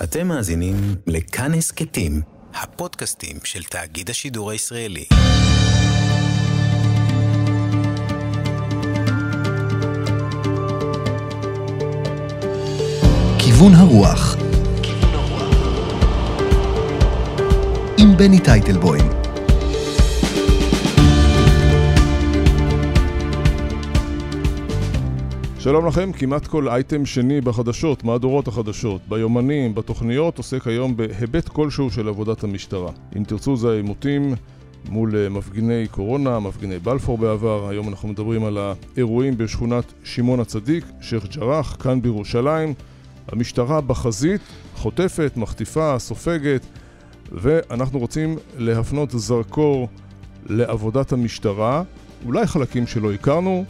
אתם מאזינים לכאן הסכתים, הפודקאסטים של תאגיד השידור הישראלי. כיוון הרוח עם בני טייטלבוים שלום לכם, כמעט כל אייטם שני בחדשות, מהדורות החדשות, ביומנים, בתוכניות, עוסק היום בהיבט כלשהו של עבודת המשטרה. אם תרצו זה העימותים מול אה, מפגיני קורונה, מפגיני בלפור בעבר, היום אנחנו מדברים על האירועים בשכונת שמעון הצדיק, שייח' ג'ראח, כאן בירושלים. המשטרה בחזית, חוטפת, מחטיפה, סופגת, ואנחנו רוצים להפנות זרקור לעבודת המשטרה, אולי חלקים שלא הכרנו,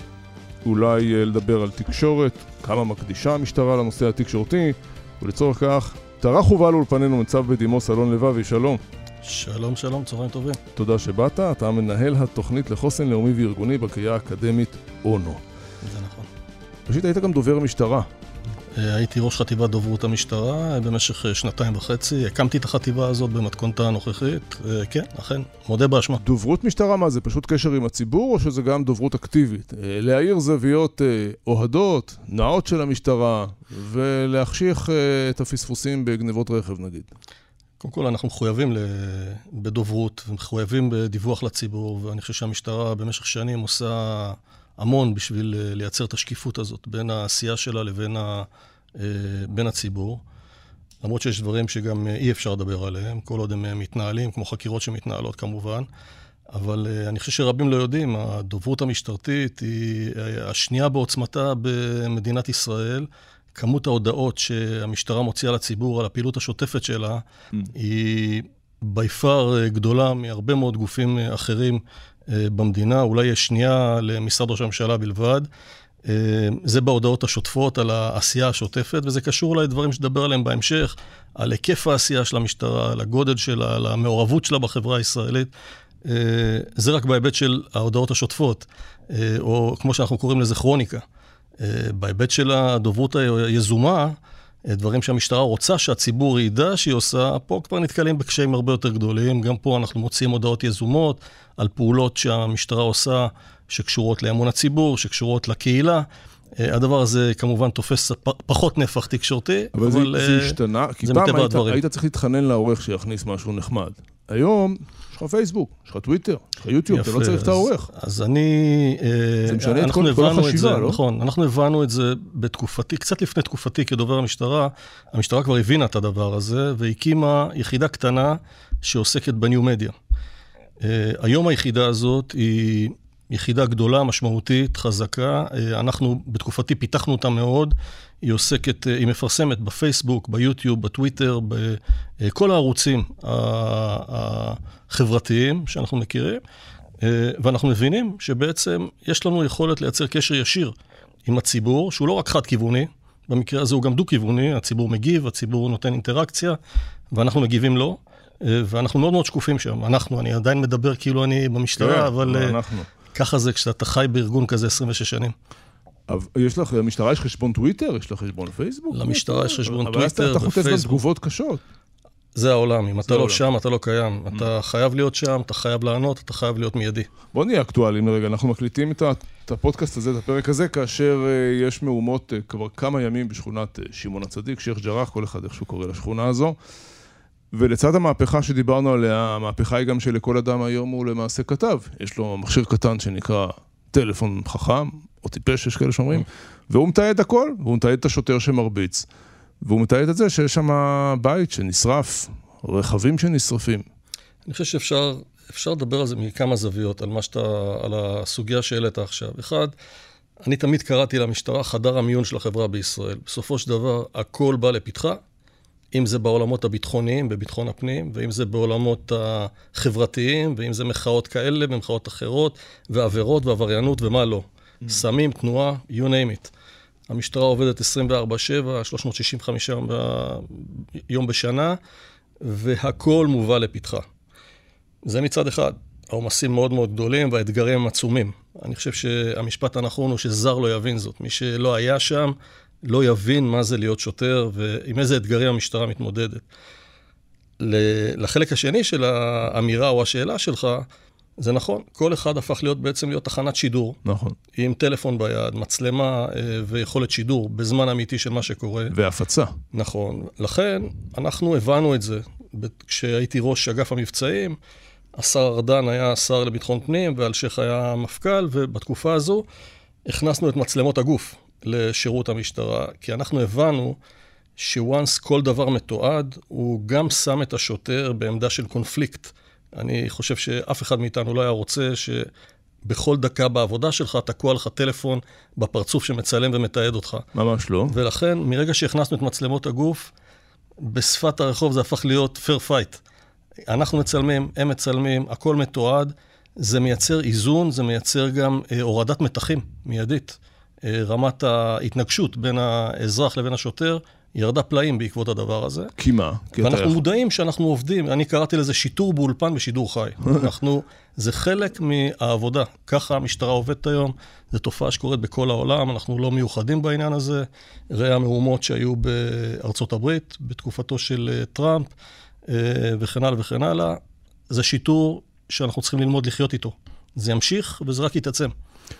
אולי אה, לדבר על תקשורת, כמה מקדישה המשטרה לנושא התקשורתי, ולצורך כך, טרח ובא לאולפנינו ניצב בדימוס אלון לבבי, שלום. שלום, שלום, צהריים טובים. תודה שבאת, אתה מנהל התוכנית לחוסן לאומי וארגוני בקריאה האקדמית אונו. זה נכון. ראשית, היית גם דובר משטרה. אה, הייתי ראש חטיבת דוברות המשטרה במשך אה, שנתיים וחצי, הקמתי את החטיבה הזאת במתכונתה הנוכחית, אה, כן, אכן, מודה באשמה. דוברות משטרה, מה זה, פשוט קשר עם הציבור, או שזה גם דוברות אקטיבית? להאיר זוויות אוהדות, נאות של המשטרה, ולהחשיך את הפספוסים בגנבות רכב נגיד. קודם כל, אנחנו מחויבים בדוברות, ומחויבים בדיווח לציבור, ואני חושב שהמשטרה במשך שנים עושה... המון בשביל אה, לייצר את השקיפות הזאת בין העשייה שלה לבין ה, אה, בין הציבור. למרות שיש דברים שגם אה, אי אפשר לדבר עליהם, כל עוד הם מתנהלים, כמו חקירות שמתנהלות כמובן. אבל אני חושב שרבים לא יודעים, הדוברות המשטרתית היא השנייה בעוצמתה במדינת ישראל. כמות ההודעות שהמשטרה מוציאה לציבור על הפעילות השוטפת שלה mm. היא בי פאר גדולה מהרבה מאוד גופים אחרים אה, במדינה, אולי יש שנייה למשרד ראש הממשלה בלבד. אה, זה בהודעות השוטפות על העשייה השוטפת, וזה קשור לדברים שדבר עליהם בהמשך, על היקף העשייה של המשטרה, על הגודל שלה, על המעורבות שלה בחברה הישראלית. אה, זה רק בהיבט של ההודעות השוטפות, או כמו שאנחנו קוראים לזה כרוניקה. בהיבט של הדוברות היזומה, דברים שהמשטרה רוצה שהציבור ידע שהיא עושה, פה כבר נתקלים בקשיים הרבה יותר גדולים. גם פה אנחנו מוציאים הודעות יזומות על פעולות שהמשטרה עושה שקשורות לאמון הציבור, שקשורות לקהילה. אה, הדבר הזה כמובן תופס פחות נפח תקשורתי, אבל, אבל זה, זה אה, השתנה, כי פעם היית, היית צריך להתחנן לעורך שיכניס משהו נחמד. היום יש לך פייסבוק, יש לך טוויטר, יש לך יוטיוב, אתה לא צריך אז, את העורך. אז אני... אה, זה משנה את כל, כל החשיבה, זה, לא? נכון, אנחנו הבנו את זה בתקופתי, קצת לפני תקופתי כדובר המשטרה. המשטרה כבר הבינה את הדבר הזה, והקימה יחידה קטנה שעוסקת בניו מדיה. Uh, היום היחידה הזאת היא יחידה גדולה, משמעותית, חזקה. Uh, אנחנו בתקופתי פיתחנו אותה מאוד. היא עוסקת, היא מפרסמת בפייסבוק, ביוטיוב, בטוויטר, בכל הערוצים החברתיים שאנחנו מכירים, ואנחנו מבינים שבעצם יש לנו יכולת לייצר קשר ישיר עם הציבור, שהוא לא רק חד-כיווני, במקרה הזה הוא גם דו-כיווני, הציבור מגיב, הציבור נותן אינטראקציה, ואנחנו מגיבים לו, ואנחנו מאוד מאוד שקופים שם. אנחנו, אני עדיין מדבר כאילו אני במשטרה, כן, אבל אנחנו. ככה זה כשאתה חי בארגון כזה 26 שנים. יש לך, למשטרה יש חשבון טוויטר? יש לך חשבון פייסבוק? למשטרה יש חשבון טוויטר ופייסבוק. אבל אתה חוטף גם תגובות קשות. זה העולם, אם אתה לא שם, אתה לא קיים. Mm. אתה חייב להיות שם, אתה חייב לענות, אתה חייב להיות מיידי. בוא נהיה אקטואליים לרגע, אנחנו מקליטים את הפודקאסט הזה, את הפרק הזה, כאשר אה, יש מהומות אה, כבר כמה ימים בשכונת אה, שמעון הצדיק, שייח' ג'ראח, כל אחד איך שהוא קורא לשכונה הזו. ולצד המהפכה שדיברנו עליה, המהפכה היא גם שלכל אדם היום הוא למעשה כתב. יש לו מכשיר קטן שנקרא טלפון חכם, או טיפש, יש כאלה שאומרים, והוא מתעד הכל, והוא מתעד את השוטר שמרביץ. והוא מתעד את זה שיש שם בית שנשרף, רכבים שנשרפים. אני חושב שאפשר אפשר לדבר על זה מכמה זוויות, על, שאתה, על הסוגיה שהעלית עכשיו. אחד, אני תמיד קראתי למשטרה חדר המיון של החברה בישראל. בסופו של דבר, הכל בא לפתחה, אם זה בעולמות הביטחוניים, בביטחון הפנים, ואם זה בעולמות החברתיים, ואם זה מחאות כאלה ומחאות אחרות, ועבירות ועבריינות ומה לא. Mm. סמים, תנועה, you name it. המשטרה עובדת 24-7, 365 יום בשנה, והכול מובא לפתחה. זה מצד אחד. העומסים מאוד מאוד גדולים והאתגרים הם עצומים. אני חושב שהמשפט הנכון הוא שזר לא יבין זאת. מי שלא היה שם, לא יבין מה זה להיות שוטר ועם איזה אתגרים המשטרה מתמודדת. לחלק השני של האמירה או השאלה שלך, זה נכון, כל אחד הפך להיות בעצם להיות תחנת שידור. נכון. עם טלפון ביד, מצלמה אה, ויכולת שידור בזמן אמיתי של מה שקורה. והפצה. נכון. לכן, אנחנו הבנו את זה. כשהייתי ראש אגף המבצעים, השר ארדן היה שר לביטחון פנים ואלשיך היה מפכ"ל, ובתקופה הזו הכנסנו את מצלמות הגוף לשירות המשטרה, כי אנחנו הבנו ש once כל דבר מתועד, הוא גם שם את השוטר בעמדה של קונפליקט. אני חושב שאף אחד מאיתנו לא היה רוצה שבכל דקה בעבודה שלך תקוע לך טלפון בפרצוף שמצלם ומתעד אותך. ממש לא. ולכן, מרגע שהכנסנו את מצלמות הגוף, בשפת הרחוב זה הפך להיות fair fight. אנחנו מצלמים, הם מצלמים, הכל מתועד. זה מייצר איזון, זה מייצר גם אה, הורדת מתחים מיידית. אה, רמת ההתנגשות בין האזרח לבין השוטר ירדה פלאים בעקבות הדבר הזה. כי מה? כי ואנחנו אתה... מודעים שאנחנו עובדים, אני קראתי לזה שיטור באולפן בשידור חי. אנחנו, זה חלק מהעבודה. ככה המשטרה עובדת היום, זו תופעה שקורית בכל העולם, אנחנו לא מיוחדים בעניין הזה. ראה המהומות שהיו בארצות הברית בתקופתו של אה, טראמפ, אה, וכן הלאה וכן הלאה. זה שיטור שאנחנו צריכים ללמוד לחיות איתו. זה ימשיך וזה רק יתעצם.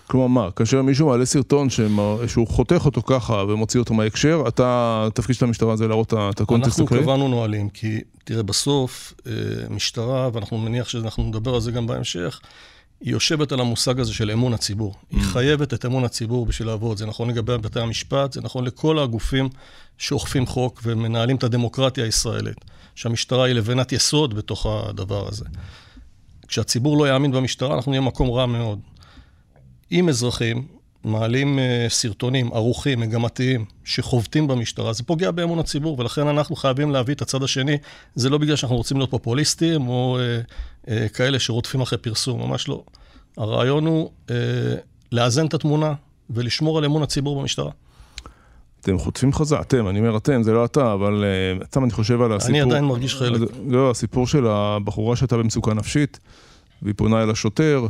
כלומר מה, כאשר מישהו מעלה סרטון שמר, שהוא חותך אותו ככה ומוציא אותו מההקשר, אתה, התפקיד של המשטרה זה להראות את הקונטקסט הכללי? אנחנו קבענו נהלים, כי תראה, בסוף אה, משטרה, ואנחנו מניח שאנחנו נדבר על זה גם בהמשך, היא יושבת על המושג הזה של אמון הציבור. Mm. היא חייבת את אמון הציבור בשביל לעבוד. זה נכון לגבי בתי המשפט, זה נכון לכל הגופים שאוכפים חוק ומנהלים את הדמוקרטיה הישראלית, שהמשטרה היא לבנת יסוד בתוך הדבר הזה. כשהציבור לא יאמין במשטרה, אנחנו נהיה מקום רע מאוד. אם אזרחים מעלים uh, סרטונים ערוכים, מגמתיים, שחובטים במשטרה, זה פוגע באמון הציבור, ולכן אנחנו חייבים להביא את הצד השני. זה לא בגלל שאנחנו רוצים להיות פופוליסטים, או uh, uh, כאלה שרודפים אחרי פרסום, ממש לא. הרעיון הוא uh, לאזן את התמונה ולשמור על אמון הציבור במשטרה. אתם חוטפים חזק, אתם, אני אומר אתם, זה לא אתה, אבל uh, אני חושב על הסיפור. אני עדיין מרגיש חלק. לא, הסיפור של הבחורה שהייתה במצוקה נפשית, והיא פונה אל השוטר.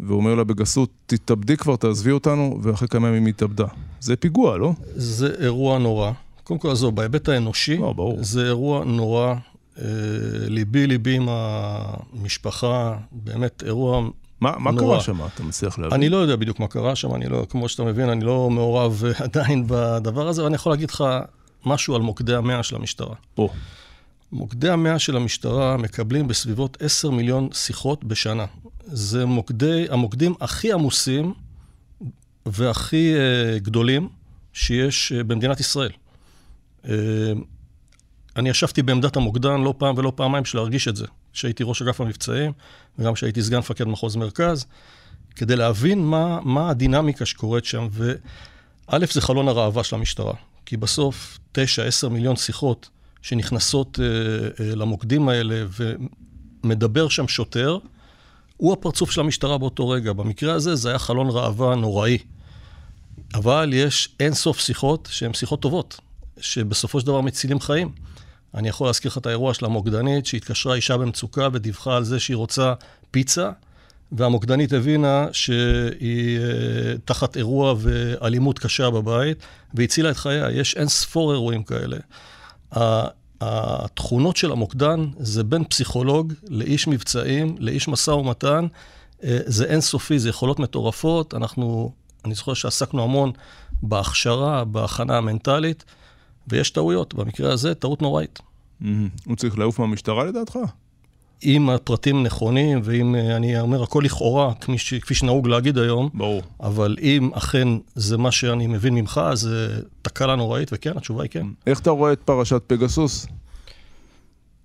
ואומר לה בגסות, תתאבדי כבר, תעזבי אותנו, ואחרי כמה ימים היא התאבדה. זה פיגוע, לא? זה אירוע נורא. קודם כל, עזוב, בהיבט האנושי, לא, ברור. זה אירוע נורא. אה, ליבי ליבי עם המשפחה, באמת אירוע מה, מה קרה שם? אתה מצליח להבין? אני לא יודע בדיוק מה קרה שם, אני לא, כמו שאתה מבין, אני לא מעורב עדיין בדבר הזה, ואני יכול להגיד לך משהו על מוקדי המאה של המשטרה. או. מוקדי המאה של המשטרה מקבלים בסביבות 10 מיליון שיחות בשנה. זה מוקדי, המוקדים הכי עמוסים והכי uh, גדולים שיש uh, במדינת ישראל. Uh, אני ישבתי בעמדת המוקדן לא פעם ולא פעמיים בשביל להרגיש את זה, כשהייתי ראש אגף המבצעים, וגם כשהייתי סגן מפקד מחוז מרכז, כדי להבין מה, מה הדינמיקה שקורית שם. וא', זה חלון הראווה של המשטרה, כי בסוף 9-10 מיליון שיחות שנכנסות uh, uh, למוקדים האלה, ומדבר שם שוטר, הוא הפרצוף של המשטרה באותו רגע. במקרה הזה זה היה חלון ראווה נוראי. אבל יש אין סוף שיחות שהן שיחות טובות, שבסופו של דבר מצילים חיים. אני יכול להזכיר לך את האירוע של המוקדנית, שהתקשרה אישה במצוקה ודיווחה על זה שהיא רוצה פיצה, והמוקדנית הבינה שהיא אה, תחת אירוע ואלימות קשה בבית, והצילה את חייה. יש אין ספור אירועים כאלה. התכונות של המוקדן זה בין פסיכולוג לאיש מבצעים, לאיש משא ומתן. אה, זה אינסופי, זה יכולות מטורפות. אנחנו, אני זוכר שעסקנו המון בהכשרה, בהכנה המנטלית, ויש טעויות. במקרה הזה, טעות נוראית. הוא צריך לעוף מהמשטרה לדעתך? אם הפרטים נכונים, ואם, אה, אני אומר, הכל לכאורה, כפי, ש, כפי שנהוג להגיד היום, ברור. אבל אם אכן זה מה שאני מבין ממך, זה תקלה נוראית, וכן, התשובה היא כן. איך אתה רואה את פרשת פגסוס?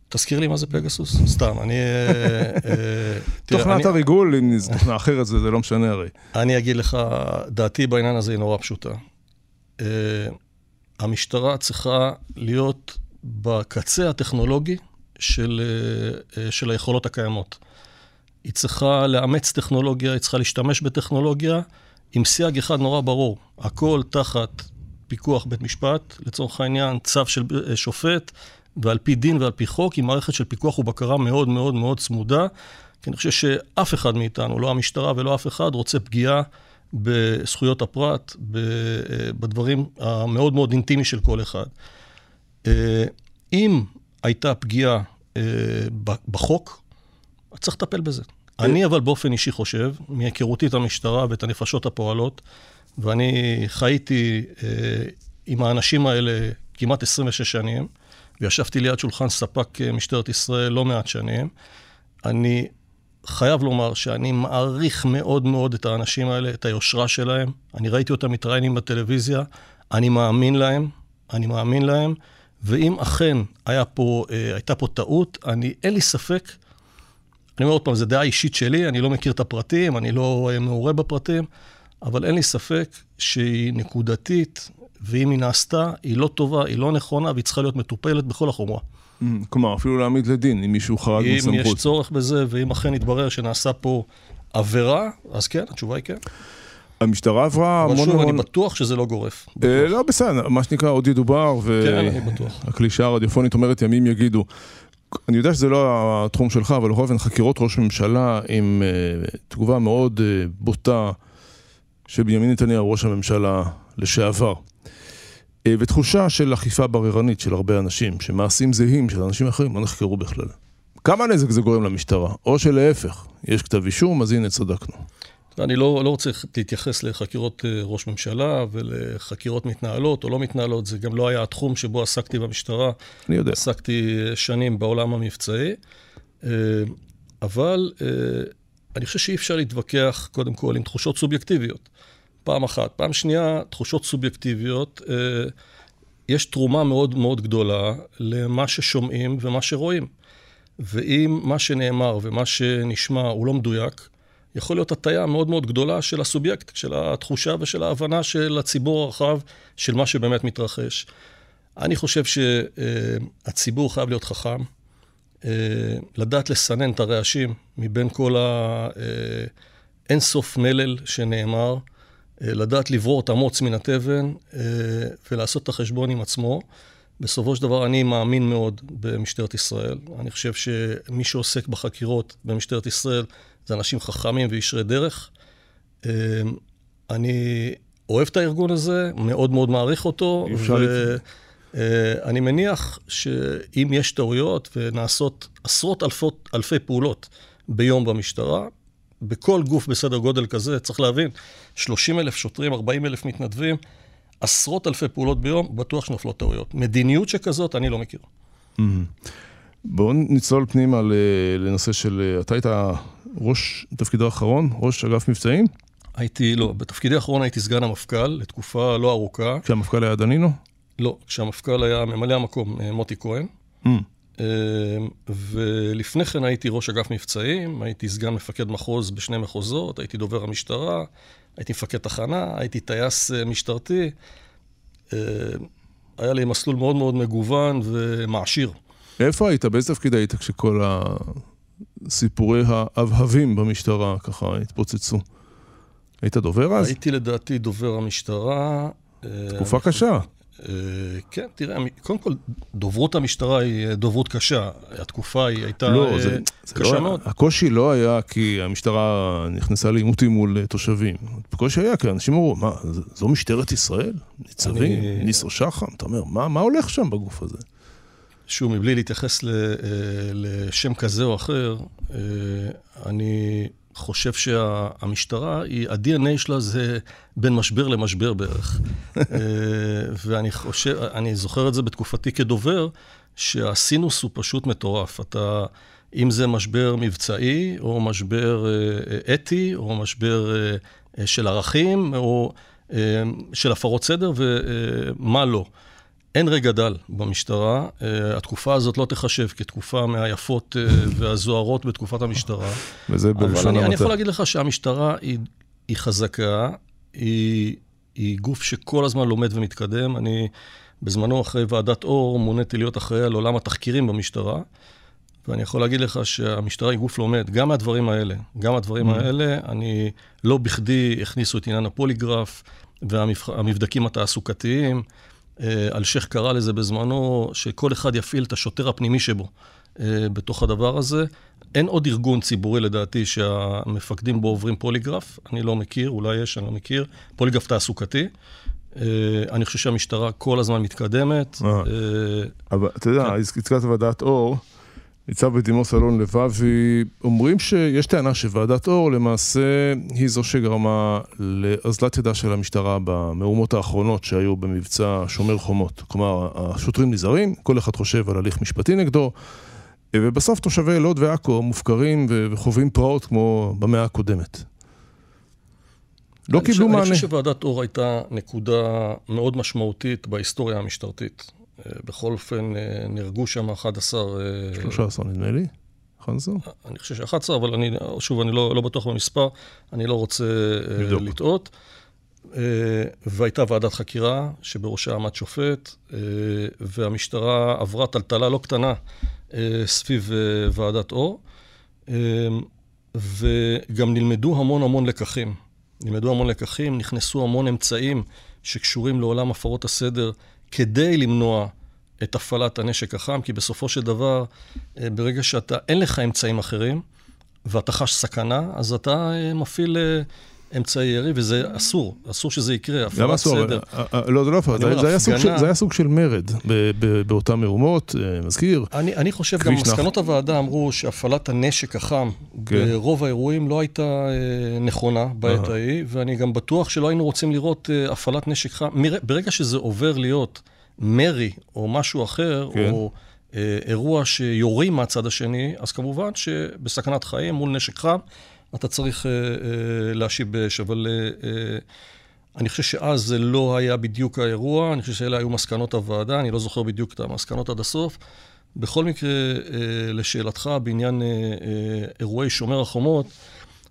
תזכיר לי מה זה פגסוס? סתם, אני... אה, אה, תוכנת הריגול, אם זו תוכנה אחרת, זה לא משנה הרי. אני אגיד לך, דעתי בעניין הזה היא נורא פשוטה. המשטרה צריכה להיות בקצה הטכנולוגי של, אה, אה, של היכולות הקיימות. היא צריכה לאמץ טכנולוגיה, היא צריכה להשתמש בטכנולוגיה עם סייג אחד נורא ברור. הכל תחת פיקוח בית משפט, לצורך העניין צו של אה, שופט, ועל פי דין ועל פי חוק, עם מערכת של פיקוח ובקרה מאוד מאוד מאוד צמודה. כי אני חושב שאף אחד מאיתנו, לא המשטרה ולא אף אחד, רוצה פגיעה בזכויות הפרט, בדברים המאוד מאוד אינטימי של כל אחד. אם הייתה פגיעה בחוק, צריך לטפל בזה. אני אבל באופן אישי חושב, מהיכרותי את המשטרה ואת הנפשות הפועלות, ואני חייתי אה, עם האנשים האלה כמעט 26 שנים, וישבתי ליד שולחן ספק אה, משטרת ישראל לא מעט שנים. אני חייב לומר שאני מעריך מאוד מאוד את האנשים האלה, את היושרה שלהם. אני ראיתי אותם מתראיינים בטלוויזיה, אני מאמין להם, אני מאמין להם, ואם אכן היה פה, אה, הייתה פה טעות, אני, אין לי ספק, אני אומר עוד פעם, זו דעה אישית שלי, אני לא מכיר את הפרטים, אני לא אה, מעורה בפרטים, אבל אין לי ספק שהיא נקודתית, ואם היא נעשתה, היא לא טובה, היא לא נכונה, והיא צריכה להיות מטופלת בכל החומרה. Mm, כלומר, אפילו להעמיד לדין, אם מישהו חרג מסמכות. אם יש צורך בזה, ואם אכן יתברר שנעשה פה עבירה, אז כן, התשובה היא כן. המשטרה עברה המון המון... אבל. שוב, אני בטוח שזה לא גורף. אה, לא, בסדר, מה שנקרא, עוד ידובר, כן. והקלישה הרדיופונית אומרת ימים יגידו. אני יודע שזה לא התחום שלך, אבל בכל אופן חקירות ראש ממשלה עם uh, תגובה מאוד uh, בוטה של בנימין נתניהו, ראש הממשלה לשעבר. Uh, ותחושה של אכיפה בררנית של הרבה אנשים, שמעשים זהים של אנשים אחרים לא נחקרו בכלל. כמה נזק זה גורם למשטרה? או שלהפך, יש כתב אישום, אז הנה צדקנו. אני לא, לא רוצה להתייחס לחקירות ראש ממשלה ולחקירות מתנהלות או לא מתנהלות, זה גם לא היה התחום שבו עסקתי במשטרה. אני יודע. עסקתי שנים בעולם המבצעי, אבל אני חושב שאי אפשר להתווכח, קודם כל, עם תחושות סובייקטיביות. פעם אחת. פעם שנייה, תחושות סובייקטיביות, יש תרומה מאוד מאוד גדולה למה ששומעים ומה שרואים. ואם מה שנאמר ומה שנשמע הוא לא מדויק, יכול להיות הטיה מאוד מאוד גדולה של הסובייקט, של התחושה ושל ההבנה של הציבור הרחב, של מה שבאמת מתרחש. אני חושב שהציבור חייב להיות חכם, לדעת לסנן את הרעשים מבין כל האינסוף מלל שנאמר, לדעת לברור את המוץ מן התבן ולעשות את החשבון עם עצמו. בסופו של דבר, אני מאמין מאוד במשטרת ישראל. אני חושב שמי שעוסק בחקירות במשטרת ישראל זה אנשים חכמים וישרי דרך. אני אוהב את הארגון הזה, מאוד מאוד מעריך אותו. ואני מניח שאם יש טעויות ונעשות עשרות אלפות, אלפי פעולות ביום במשטרה, בכל גוף בסדר גודל כזה, צריך להבין, 30 אלף שוטרים, 40 אלף מתנדבים, עשרות אלפי פעולות ביום, בטוח שנופלות טעויות. מדיניות שכזאת, אני לא מכיר. בואו נצלול פנימה לנושא של, אתה היית ראש, תפקידו האחרון, ראש אגף מבצעים? הייתי, לא, בתפקידי האחרון הייתי סגן המפכ"ל, לתקופה לא ארוכה. כשהמפכ"ל היה דנינו? לא, כשהמפכ"ל היה ממלא המקום, מוטי כהן. Mm. ולפני כן הייתי ראש אגף מבצעים, הייתי סגן מפקד מחוז בשני מחוזות, הייתי דובר המשטרה, הייתי מפקד תחנה, הייתי טייס משטרתי. היה לי מסלול מאוד מאוד מגוון ומעשיר. איפה היית? באיזה תפקיד היית כשכל הסיפורי האבהבים במשטרה ככה התפוצצו? היית דובר אז? הייתי לדעתי דובר המשטרה. תקופה קשה. כן, תראה, קודם כל, דוברות המשטרה היא דוברות קשה. התקופה היא הייתה לא, זה, קשה לא, מאוד. הקושי לא היה כי המשטרה נכנסה לעימותים מול תושבים. הקושי היה כי אנשים אמרו, מה, זו משטרת ישראל? ניצבים? אני... ניסו שחם? אתה אומר, מה, מה הולך שם בגוף הזה? שוב, מבלי להתייחס לשם כזה או אחר, אני חושב שהמשטרה, ה-DNA שלה זה בין משבר למשבר בערך. ואני חושב, אני זוכר את זה בתקופתי כדובר, שהסינוס הוא פשוט מטורף. אתה, אם זה משבר מבצעי, או משבר אתי, או משבר של ערכים, או של הפרות סדר, ומה לא. אין רגע דל במשטרה. Uh, התקופה הזאת לא תחשב כתקופה מהיפות uh, והזוהרות בתקופת המשטרה. וזה בלשון המעטה. אבל אני, אני יכול להגיד לך שהמשטרה היא, היא חזקה, היא, היא גוף שכל הזמן לומד ומתקדם. אני בזמנו, אחרי ועדת אור, מוניתי להיות אחראי על עולם התחקירים במשטרה. ואני יכול להגיד לך שהמשטרה היא גוף לומד, גם מהדברים האלה. גם מהדברים mm-hmm. האלה, אני לא בכדי הכניסו את עניין הפוליגרף והמבדקים התעסוקתיים. אלשיך קרא לזה בזמנו, שכל אחד יפעיל את השוטר הפנימי שבו. בתוך הדבר הזה. אין עוד ארגון ציבורי, לדעתי, שהמפקדים בו עוברים פוליגרף. אני לא מכיר, אולי יש, אני לא מכיר. פוליגרף תעסוקתי. אני חושב שהמשטרה כל הזמן מתקדמת. אבל אתה יודע, כן. הזכרת ועדת אור. ניצב בדימוס אלון לבבי, אומרים שיש טענה שוועדת אור למעשה היא זו שגרמה לאזלת ידה של המשטרה במהומות האחרונות שהיו במבצע שומר חומות. כלומר, השוטרים נזהרים, כל אחד חושב על הליך משפטי נגדו, ובסוף תושבי לוד ועכו מופקרים וחווים פרעות כמו במאה הקודמת. לא קיבלו מענה. אני חושב שוועדת אור הייתה נקודה מאוד משמעותית בהיסטוריה המשטרתית. אה, בכל אופן, אה, נהרגו שם 11... 13 אה, נדמה לי. 11? אני חושב ש-11, אבל אני, שוב, אני לא, לא בטוח במספר, אני לא רוצה לבדוק. לטעות. והייתה ועדת חקירה שבראשה עמד שופט, והמשטרה עברה טלטלה לא קטנה סביב ועדת אור, וגם נלמדו המון המון לקחים. נלמדו המון לקחים, נכנסו המון אמצעים שקשורים לעולם הפרות הסדר כדי למנוע את הפעלת הנשק החם, כי בסופו של דבר, אה, ברגע שאתה, אין לך אמצעים אחרים, ואתה חש סכנה, אז אתה אה, מפעיל אה, אמצעי ירי, וזה אסור, אסור שזה יקרה, הפעלת סדר. לא, זה לא הפעלת, זה היה סוג של מרד באותן מהומות, מזכיר. אני חושב, גם מסקנות הוועדה אמרו שהפעלת הנשק החם כן. ברוב האירועים לא הייתה נכונה בעת ההיא, ואני גם בטוח שלא היינו רוצים לראות הפעלת נשק חם. ברגע שזה עובר להיות... מרי או משהו אחר, כן. או אה, אירוע שיורים מהצד השני, אז כמובן שבסכנת חיים מול נשק חם, אתה צריך אה, אה, להשיב באש. אבל אה, אה, אני חושב שאז זה לא היה בדיוק האירוע, אני חושב שאלה היו מסקנות הוועדה, אני לא זוכר בדיוק את המסקנות עד הסוף. בכל מקרה, אה, לשאלתך בעניין אה, אה, אירועי שומר החומות,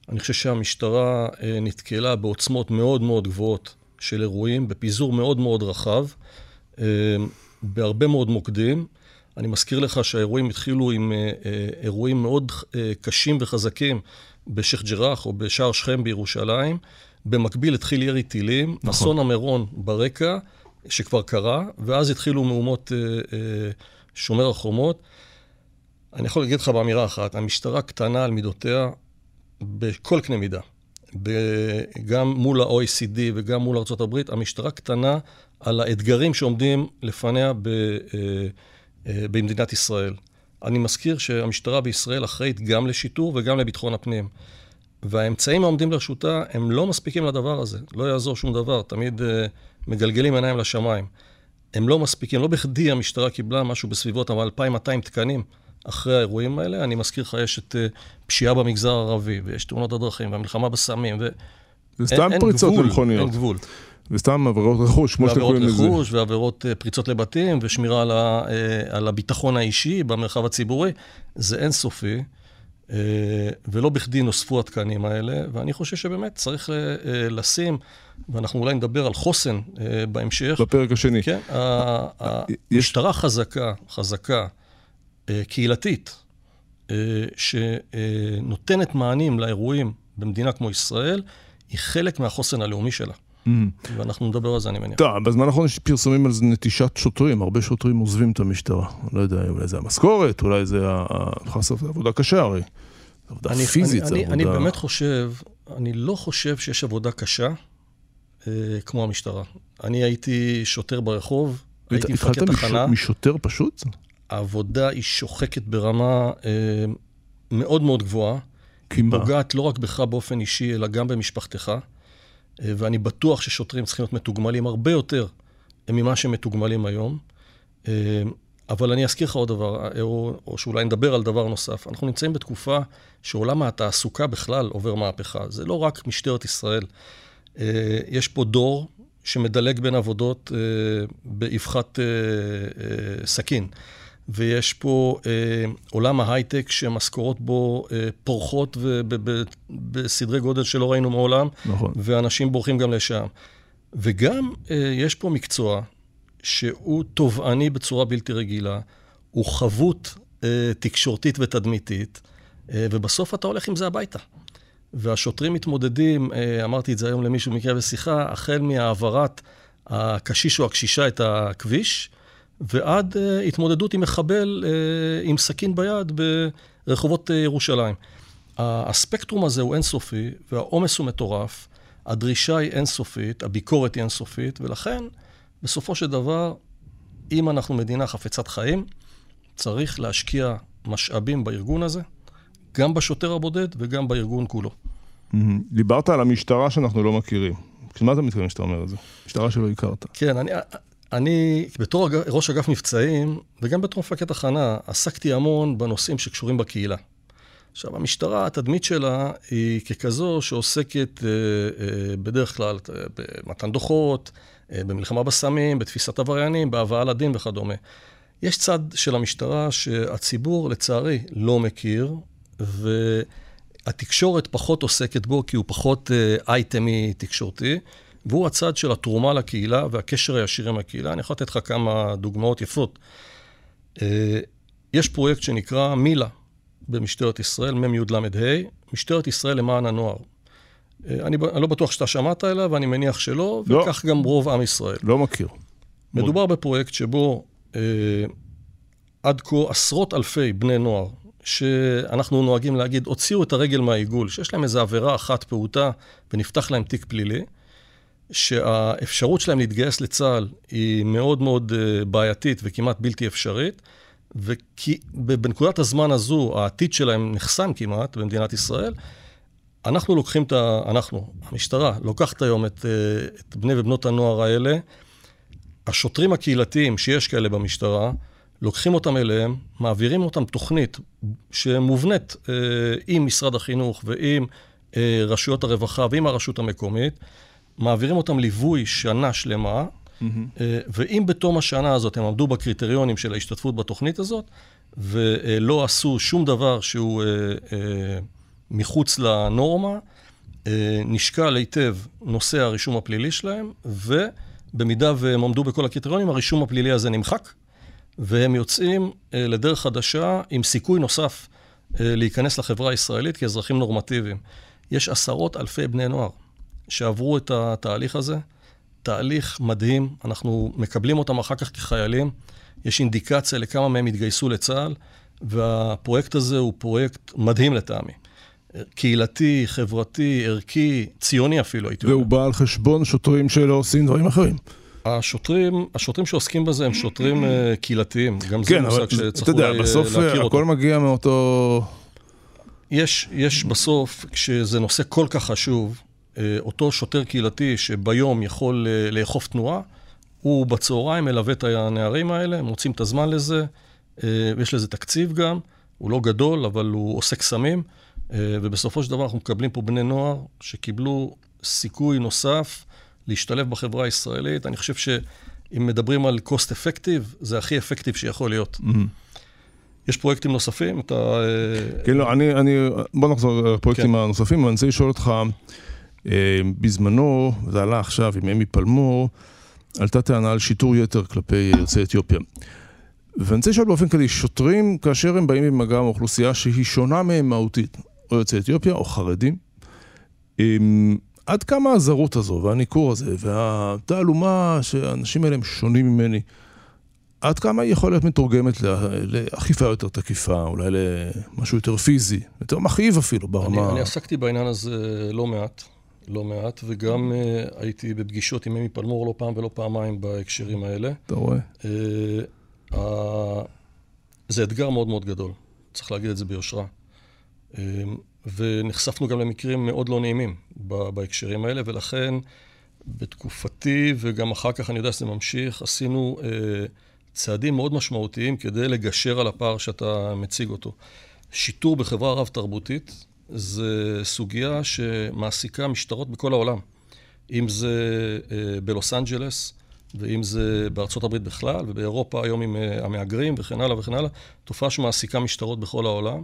אני חושב שהמשטרה אה, נתקלה בעוצמות מאוד מאוד גבוהות של אירועים, בפיזור מאוד מאוד רחב. אמ, בהרבה מאוד מוקדים. אני מזכיר לך שהאירועים התחילו עם אה, אה, אירועים מאוד אה, קשים וחזקים בשייח' ג'ראח או בשער שכם בירושלים. במקביל התחיל ירי טילים, נכון. אסון המירון ברקע, שכבר קרה, ואז התחילו מהומות שומר החומות. אני יכול להגיד לך באמירה אחת, המשטרה קטנה על מידותיה בכל קנה מידה. גם מול ה-OECD וגם מול ארה"ב, המשטרה קטנה על האתגרים שעומדים לפניה ב, אה, אה, במדינת ישראל. אני מזכיר שהמשטרה בישראל אחראית גם לשיטור וגם לביטחון הפנים. והאמצעים העומדים לרשותה הם לא מספיקים לדבר הזה. לא יעזור שום דבר, תמיד אה, מגלגלים עיניים לשמיים. הם לא מספיקים, לא בכדי המשטרה קיבלה משהו בסביבות 2,200 תקנים אחרי האירועים האלה. אני מזכיר לך, יש את פשיעה במגזר הערבי, ויש תאונות הדרכים, והמלחמה בסמים, ו... זה סתם פריצות למכוניות. אין גבול. וסתם עבירות רכוש, כמו שאתם קוראים לזה. ועבירות רכוש, ועבירות אה, פריצות לבתים, ושמירה על, ה, אה, על הביטחון האישי במרחב הציבורי, זה אינסופי, אה, ולא בכדי נוספו התקנים האלה, ואני חושב שבאמת צריך לשים, ואנחנו אולי נדבר על חוסן בהמשך. בפרק השני. כן, המשטרה חזקה, חזקה, קהילתית, שנותנת מענים לאירועים במדינה כמו ישראל, היא חלק מהחוסן הלאומי שלה. ואנחנו נדבר על זה, אני מניח. טוב, בזמן האחרון יש פרסומים על נטישת שוטרים, הרבה שוטרים עוזבים את המשטרה. לא יודע, אולי זה המשכורת, אולי זה בסוף זה עבודה קשה הרי. עבודה אני, פיזית, אני, זה עבודה... אני באמת חושב, אני לא חושב שיש עבודה קשה אה, כמו המשטרה. אני הייתי שוטר ברחוב, הייתי מפקד תחנה. התחלת משוטר פשוט? העבודה היא שוחקת ברמה אה, מאוד מאוד גבוהה. היא פוגעת לא רק בך באופן אישי, אלא גם במשפחתך. אה, ואני בטוח ששוטרים צריכים להיות מתוגמלים הרבה יותר ממה שהם מתוגמלים היום. אה, אבל אני אזכיר לך עוד דבר, אה, או, או שאולי נדבר על דבר נוסף. אנחנו נמצאים בתקופה שעולם התעסוקה בכלל עובר מהפכה. זה לא רק משטרת ישראל. יש פה דור שמדלג בין עבודות באבחת סכין. ויש פה אה, עולם ההייטק שמשכורות בו אה, פורחות בסדרי גודל שלא ראינו מעולם, נכון. ואנשים בורחים גם לשם. וגם אה, יש פה מקצוע שהוא תובעני בצורה בלתי רגילה, הוא חבות אה, תקשורתית ותדמיתית, אה, ובסוף אתה הולך עם זה הביתה. והשוטרים מתמודדים, אה, אמרתי את זה היום למישהו מקרה בשיחה, החל מהעברת הקשיש או הקשישה את הכביש, ועד uh, התמודדות עם מחבל uh, עם סכין ביד ברחובות uh, ירושלים. הספקטרום הזה הוא אינסופי, והעומס הוא מטורף, הדרישה היא אינסופית, הביקורת היא אינסופית, ולכן, בסופו של דבר, אם אנחנו מדינה חפצת חיים, צריך להשקיע משאבים בארגון הזה, גם בשוטר הבודד וגם בארגון כולו. דיברת על המשטרה שאנחנו לא מכירים. מה אתה מתכוון שאתה אומר את זה? משטרה שלא הכרת. כן, אני, אני בתור ראש אגף מבצעים, וגם בתור מפקד תחנה, עסקתי המון בנושאים שקשורים בקהילה. עכשיו, המשטרה, התדמית שלה היא ככזו שעוסקת אה, אה, בדרך כלל אה, במתן דוחות, במלחמה בסמים, בתפיסת עבריינים, בהבאה לדין וכדומה. יש צד של המשטרה שהציבור, לצערי, לא מכיר, והתקשורת פחות עוסקת בו כי הוא פחות אייטמי תקשורתי, והוא הצד של התרומה לקהילה והקשר הישיר עם הקהילה. אני יכול לתת לך כמה דוגמאות יפות. אה, יש פרויקט שנקרא מילה במשטרת ישראל, מ"י"לה, משטרת ישראל למען הנוער. אה, אני, אני לא בטוח שאתה שמעת עליו, ואני מניח שלא, לא. וכך גם רוב עם ישראל. לא מכיר. מדובר בפרויקט שבו אה, עד כה עשרות אלפי בני נוער, שאנחנו נוהגים להגיד, הוציאו את הרגל מהעיגול, שיש להם איזו עבירה אחת פעוטה ונפתח להם תיק פלילי, שהאפשרות שלהם להתגייס לצה"ל היא מאוד מאוד אה, בעייתית וכמעט בלתי אפשרית, ובנקודת הזמן הזו העתיד שלהם נחסם כמעט במדינת ישראל. אנחנו לוקחים את ה... אנחנו, המשטרה, לוקחת היום את, אה, את בני ובנות הנוער האלה, השוטרים הקהילתיים, שיש כאלה במשטרה, לוקחים אותם אליהם, מעבירים אותם תוכנית שמובנית אה, עם משרד החינוך ועם אה, רשויות הרווחה ועם הרשות המקומית, מעבירים אותם ליווי שנה שלמה, mm-hmm. ואם בתום השנה הזאת הם עמדו בקריטריונים של ההשתתפות בתוכנית הזאת, ולא עשו שום דבר שהוא אה, אה, מחוץ לנורמה, נשקל היטב נושא הרישום הפלילי שלהם, ובמידה והם עמדו בכל הקריטריונים, הרישום הפלילי הזה נמחק, והם יוצאים לדרך חדשה עם סיכוי נוסף להיכנס לחברה הישראלית כאזרחים נורמטיביים. יש עשרות אלפי בני נוער שעברו את התהליך הזה, תהליך מדהים, אנחנו מקבלים אותם אחר כך כחיילים, יש אינדיקציה לכמה מהם התגייסו לצה"ל, והפרויקט הזה הוא פרויקט מדהים לטעמי. קהילתי, חברתי, ערכי, ציוני אפילו, הייתי אומר. והוא בא על חשבון שוטרים שלא עושים דברים אחרים. השוטרים, השוטרים שעוסקים בזה הם שוטרים uh, קהילתיים, גם זה כן, מושג שצריך אולי להכיר אותו. אתה יודע, בסוף הכל מגיע מאותו... יש, יש בסוף, כשזה נושא כל כך חשוב, אותו שוטר קהילתי שביום יכול uh, לאכוף תנועה, הוא בצהריים מלווה את הנערים האלה, מוצאים את הזמן לזה, uh, יש לזה תקציב גם, הוא לא גדול, אבל הוא עוסק סמים. אה, ובסופו של דבר אנחנו מקבלים פה בני נוער שקיבלו סיכוי נוסף להשתלב בחברה הישראלית. אני חושב שאם מדברים על cost effective, זה הכי אפקטיב שיכול להיות. Mm-hmm. יש פרויקטים נוספים? אתה... אה, לא, אני, אני, בוא נחזור לפרויקטים כן. הנוספים, אני רוצה לשאול אותך, אה, בזמנו, זה עלה עכשיו עם אמי פלמור, עלתה טענה על שיטור יתר כלפי יוצאי אתיופיה. ואני רוצה לשאול באופן כללי, שוטרים, כאשר הם באים במגע עם אוכלוסייה שהיא שונה מהם מהותית, או יוצאי אתיופיה או חרדים. עם, עד כמה הזרות הזו והניכור הזה והתעלומה שהאנשים האלה הם שונים ממני, עד כמה היא יכולה להיות מתורגמת לאכיפה יותר תקיפה, אולי למשהו יותר פיזי, יותר מכאיב אפילו ברמה... אני, אני עסקתי בעניין הזה לא מעט, לא מעט, וגם uh, הייתי בפגישות עם אמי פלמור לא פעם ולא פעמיים בהקשרים האלה. אתה רואה? Uh, uh, זה אתגר מאוד מאוד גדול, צריך להגיד את זה ביושרה. אמ, ונחשפנו גם למקרים מאוד לא נעימים בהקשרים האלה, ולכן בתקופתי, וגם אחר כך אני יודע שזה ממשיך, עשינו אה, צעדים מאוד משמעותיים כדי לגשר על הפער שאתה מציג אותו. שיטור בחברה רב-תרבותית זה סוגיה שמעסיקה משטרות בכל העולם. אם זה אה, בלוס אנג'לס, ואם זה בארצות הברית בכלל, ובאירופה היום עם אה, המהגרים וכן הלאה וכן הלאה, תופעה שמעסיקה משטרות בכל העולם.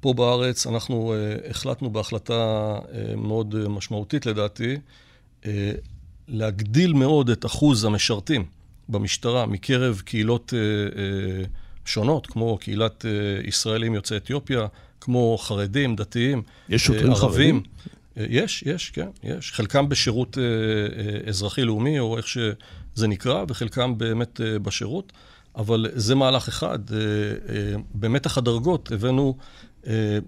פה בארץ אנחנו uh, החלטנו בהחלטה מאוד משמעותית לדעתי, להגדיל מאוד את אחוז המשרתים במשטרה מקרב קהילות שונות, כמו קהילת ישראלים יוצאי אתיופיה, כמו חרדים, דתיים, יש שוטרים uh, ערבים. Uh, יש, יש, כן, יש. חלקם בשירות uh, אזרחי-לאומי, או איך שזה נקרא, וחלקם באמת בשירות. אבל זה מהלך אחד. במתח הדרגות הבאנו,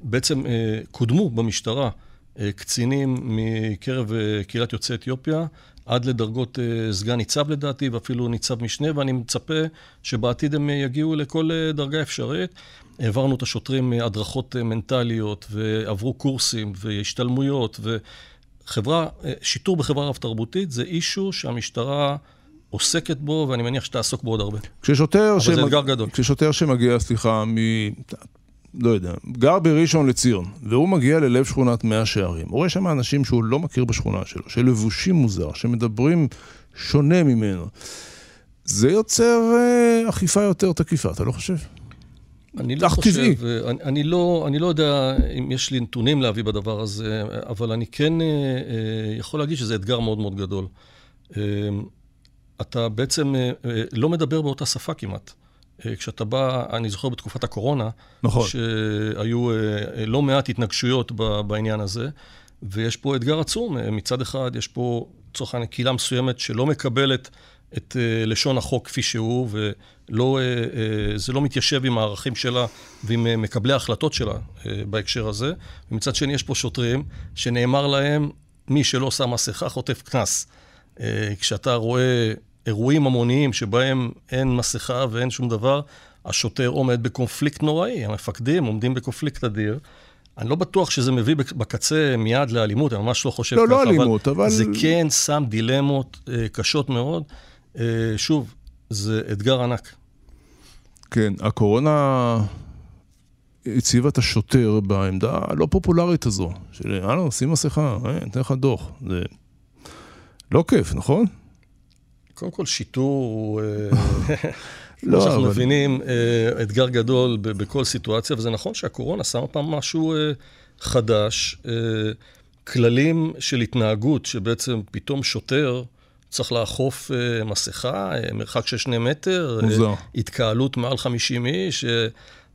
בעצם קודמו במשטרה קצינים מקרב קהילת יוצאי אתיופיה, עד לדרגות סגן ניצב לדעתי, ואפילו ניצב משנה, ואני מצפה שבעתיד הם יגיעו לכל דרגה אפשרית. העברנו את השוטרים הדרכות מנטליות, ועברו קורסים והשתלמויות, וחברה, שיטור בחברה רב-תרבותית זה אישו שהמשטרה עוסקת בו, ואני מניח שתעסוק בו עוד הרבה. כששוטר, אבל שמג... זה גדול. כששוטר שמגיע, סליחה, מ... לא יודע, גר בראשון לציון, והוא מגיע ללב שכונת מאה שערים. הוא רואה שם אנשים שהוא לא מכיר בשכונה שלו, שלבושים מוזר, שמדברים שונה ממנו. זה יוצר אה, אכיפה יותר תקיפה, אתה לא חושב? אני לא חושב, טבעי. אני, אני, לא, אני לא יודע אם יש לי נתונים להביא בדבר הזה, אבל אני כן אה, אה, יכול להגיד שזה אתגר מאוד מאוד גדול. אה, אתה בעצם אה, אה, לא מדבר באותה שפה כמעט. אה, כשאתה בא, אני זוכר בתקופת הקורונה, נכון. שהיו אה, אה, לא מעט התנגשויות ב- בעניין הזה, ויש פה אתגר עצום. אה, מצד אחד, יש פה, לצורך העניין, קהילה מסוימת שלא מקבלת את אה, לשון החוק כפי שהוא, ולא, אה, אה, זה לא מתיישב עם הערכים שלה ועם מקבלי ההחלטות שלה בהקשר הזה. ומצד שני, יש פה שוטרים שנאמר להם, מי שלא שם מסכה חוטף קנס. כשאתה רואה אירועים המוניים שבהם אין מסכה ואין שום דבר, השוטר עומד בקונפליקט נוראי, המפקדים עומדים בקונפליקט אדיר. אני לא בטוח שזה מביא בק- בקצה מיד לאלימות, אני ממש לא חושב לא, ככה. לא אלימות, אבל- זה כן שם דילמות אה, קשות מאוד. אה, שוב, זה אתגר ענק. כן, הקורונה הציבה את השוטר בעמדה הלא פופולרית הזו, של הלו, שים מסכה, אה, ניתן לך דוח. זה לא כיף, נכון? קודם כל, שיטור הוא, אה, לא, כמו שאנחנו אבל- מבינים, אה, אתגר גדול בכל סיטואציה, וזה נכון שהקורונה שמה פעם משהו חדש, כללים של התנהגות, שבעצם פתאום שוטר צריך לאכוף אה, מסכה, אה, מרחק של שני מטר, אה, מוזר. התקהלות מעל 50 איש. אה,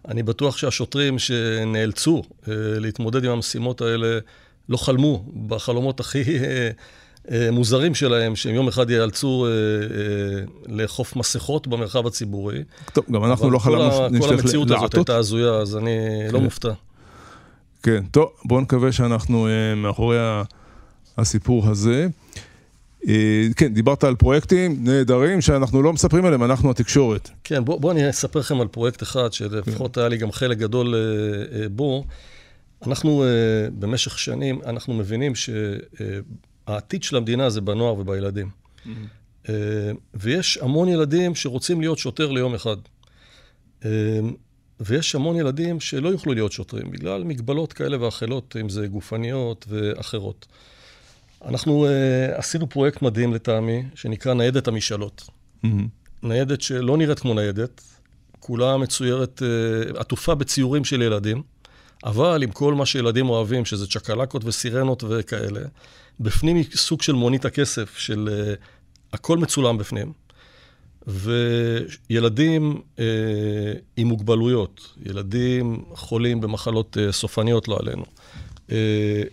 אני בטוח שהשוטרים שנאלצו אה, להתמודד עם המשימות האלה לא חלמו בחלומות הכי אה, אה, מוזרים שלהם, שהם יום אחד ייאלצו אה, אה, לאכוף מסכות במרחב הציבורי. טוב, גם אנחנו לא כל חלמנו ה- כל שנצטרך המציאות הזאת לעטות. הייתה הזויה, אז אני לא כן. מופתע. כן, טוב, בואו נקווה שאנחנו אה, מאחורי הסיפור הזה. אה, כן, דיברת על פרויקטים נהדרים שאנחנו לא מספרים עליהם, אנחנו התקשורת. כן, בואו בוא אני אספר לכם על פרויקט אחד, שלפחות היה לי גם חלק גדול אה, אה, בו. אנחנו אה, במשך שנים, אנחנו מבינים שהעתיד של המדינה זה בנוער ובילדים. אה, ויש המון ילדים שרוצים להיות שוטר ליום אחד. אה, ויש המון ילדים שלא יוכלו להיות שוטרים, בגלל מגבלות כאלה ואחרות, אם זה גופניות ואחרות. אנחנו uh, עשינו פרויקט מדהים לטעמי, שנקרא ניידת המשאלות. ניידת שלא נראית כמו ניידת, כולה מצוירת, uh, עטופה בציורים של ילדים, אבל עם כל מה שילדים אוהבים, שזה צ'קלקות וסירנות וכאלה, בפנים היא סוג של מונית הכסף, של uh, הכל מצולם בפנים. וילדים אה, עם מוגבלויות, ילדים חולים במחלות אה, סופניות, לא עלינו, אה,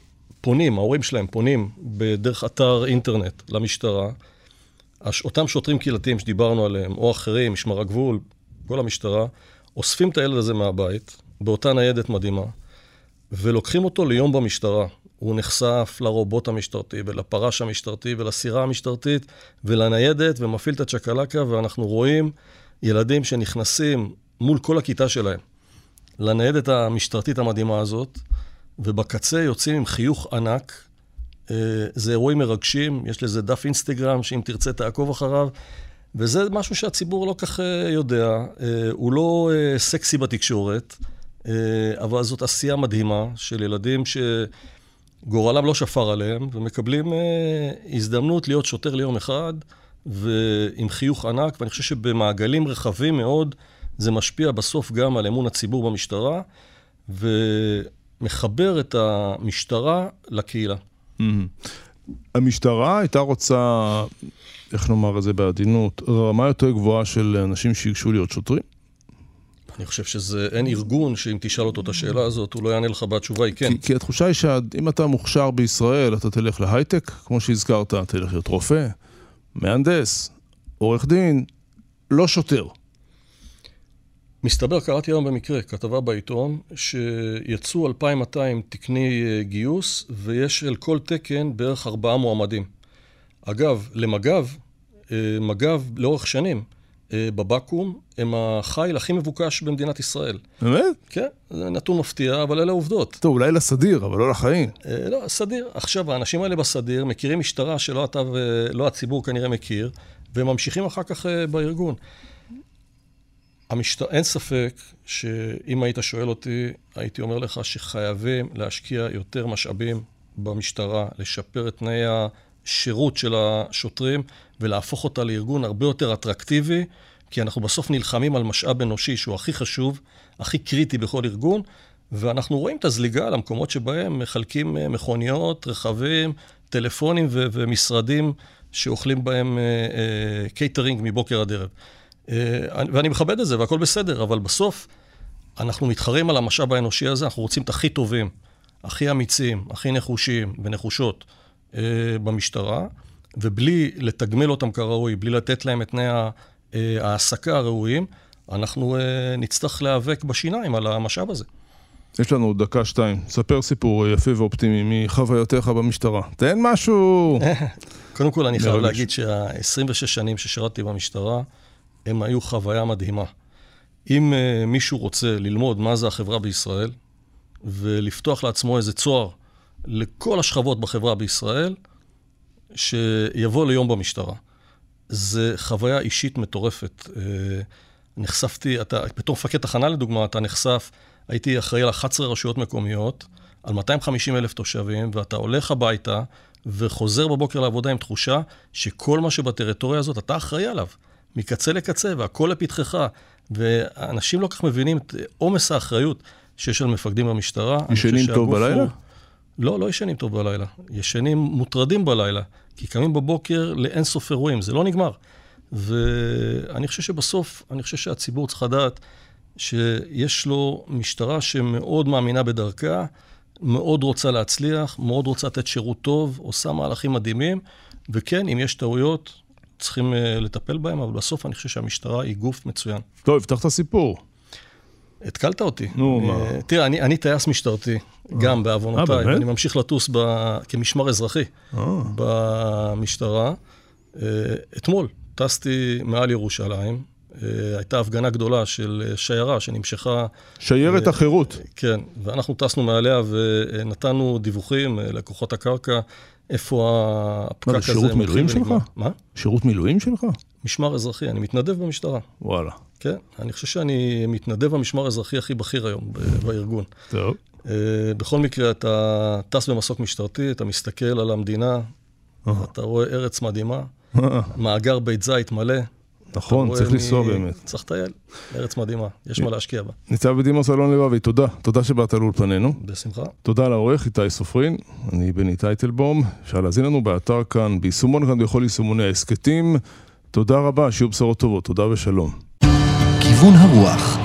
פונים, ההורים שלהם פונים בדרך אתר אינטרנט למשטרה, אותם שוטרים קהילתיים שדיברנו עליהם, או אחרים, משמר הגבול, כל המשטרה, אוספים את הילד הזה מהבית, באותה ניידת מדהימה, ולוקחים אותו ליום במשטרה. הוא נחשף לרובוט המשטרתי ולפרש המשטרתי ולסירה המשטרתית ולניידת ומפעיל את הצ'קלקה, ואנחנו רואים ילדים שנכנסים מול כל הכיתה שלהם לניידת המשטרתית המדהימה הזאת, ובקצה יוצאים עם חיוך ענק. אה, זה אירועים מרגשים, יש לזה דף אינסטגרם, שאם תרצה תעקוב אחריו, וזה משהו שהציבור לא כך אה, יודע. אה, הוא לא סקסי בתקשורת, אבל זאת עשייה מדהימה של ילדים שגורלם לא שפר עליהם, ומקבלים הזדמנות להיות שוטר ליום אחד, ועם חיוך ענק, ואני חושב שבמעגלים רחבים מאוד, זה משפיע בסוף גם על אמון הציבור במשטרה, ומחבר את המשטרה לקהילה. המשטרה הייתה רוצה, איך נאמר את זה בעדינות, רמה יותר גבוהה של אנשים שיגשו להיות שוטרים? אני חושב שזה, אין ארגון שאם תשאל אותו את השאלה הזאת, הוא לא יענה לך בתשובה היא כן. כי, כי התחושה היא שאם אתה מוכשר בישראל, אתה תלך להייטק, כמו שהזכרת, תלך להיות רופא, מהנדס, עורך דין, לא שוטר. מסתבר, קראתי היום במקרה, כתבה בעיתון, שיצאו 2,200 תקני אה, גיוס, ויש על כל תקן בערך ארבעה מועמדים. אגב, למג"ב, אה, מג"ב לאורך שנים, אה, בבקו"ם, הם החיל הכי מבוקש במדינת ישראל. באמת? כן, זה נתון מפתיע, אבל אלה עובדות. טוב, אולי לסדיר, אבל לא לחיים. לא, סדיר. עכשיו, האנשים האלה בסדיר מכירים משטרה שלא אתה ולא הציבור כנראה מכיר, והם ממשיכים אחר כך בארגון. המשט... אין ספק שאם היית שואל אותי, הייתי אומר לך שחייבים להשקיע יותר משאבים במשטרה, לשפר את תנאי השירות של השוטרים ולהפוך אותה לארגון הרבה יותר אטרקטיבי, כי אנחנו בסוף נלחמים על משאב אנושי שהוא הכי חשוב, הכי קריטי בכל ארגון, ואנחנו רואים את הזליגה למקומות שבהם מחלקים אה, מכוניות, רכבים, טלפונים ו- ומשרדים שאוכלים בהם קייטרינג אה, אה, מבוקר עד ערב. אה, ואני מכבד את זה והכל בסדר, אבל בסוף אנחנו מתחרים על המשאב האנושי הזה, אנחנו רוצים את הכי טובים, הכי אמיצים, הכי נחושים ונחושות אה, במשטרה, ובלי לתגמל אותם כראוי, בלי לתת להם את תנאי אה, ההעסקה הראויים, אנחנו נצטרך להיאבק בשיניים על המשאב הזה. יש לנו דקה-שתיים. ספר סיפור יפה ואופטימי מחוויותיך במשטרה. תן משהו! קודם כל, אני חייב להגיד שה-26 שנים ששירתתי במשטרה, הם היו חוויה מדהימה. אם uh, מישהו רוצה ללמוד מה זה החברה בישראל, ולפתוח לעצמו איזה צוהר לכל השכבות בחברה בישראל, שיבוא ליום במשטרה. זה חוויה אישית מטורפת. Uh, נחשפתי, אתה, בתור מפקד תחנה לדוגמה, אתה נחשף, הייתי אחראי על 11 רשויות מקומיות, על 250 אלף תושבים, ואתה הולך הביתה וחוזר בבוקר לעבודה עם תחושה שכל מה שבטריטוריה הזאת, אתה אחראי עליו. מקצה לקצה, והכל לפתחך. ואנשים לא כך מבינים את עומס האחריות שיש על מפקדים במשטרה. ישנים טוב בלילה? לא, לא ישנים טוב בלילה. ישנים מוטרדים בלילה, כי קמים בבוקר לאין סוף אירועים, זה לא נגמר. ואני חושב שבסוף, אני חושב שהציבור צריך לדעת שיש לו משטרה שמאוד מאמינה בדרכה, מאוד רוצה להצליח, מאוד רוצה לתת שירות טוב, עושה מהלכים מדהימים, וכן, אם יש טעויות, צריכים אה, לטפל בהם, אבל בסוף אני חושב שהמשטרה היא גוף מצוין. טוב, הבטחת סיפור. התקלת אותי. נו, מה? אה, תראה, אני, אני טייס משטרתי, גם בעוונותיי, ואני ממשיך לטוס ב, כמשמר אזרחי במשטרה. אה, אתמול טסתי מעל ירושלים, הייתה הפגנה גדולה של שיירה שנמשכה... שיירת החירות. כן, ואנחנו טסנו מעליה ונתנו דיווחים לכוחות הקרקע איפה הפקק הזה שירות מילואים שלך? מה? שירות מילואים שלך? משמר אזרחי, אני מתנדב במשטרה. וואלה. כן, אני חושב שאני מתנדב במשמר האזרחי הכי בכיר היום בארגון. טוב. Uh, בכל מקרה, אתה טס במסוק משטרתי, אתה מסתכל על המדינה, אתה רואה ארץ מדהימה, מאגר בית זית מלא, נכון, צריך לנסוע באמת. צריך לטייל, ארץ מדהימה, יש מה להשקיע בה. ניצב בדימוס אלון לבבי, תודה. תודה שבאת לאולפנינו. בשמחה. תודה לעורך איתי סופרין, אני בני טייטלבום. אפשר להזין לנו באתר כאן, ביישומון כאן בכל יישומוני ההסכתים. תודה רבה, שיהיו בשורות טובות, תודה ושלום. כיוון הרוח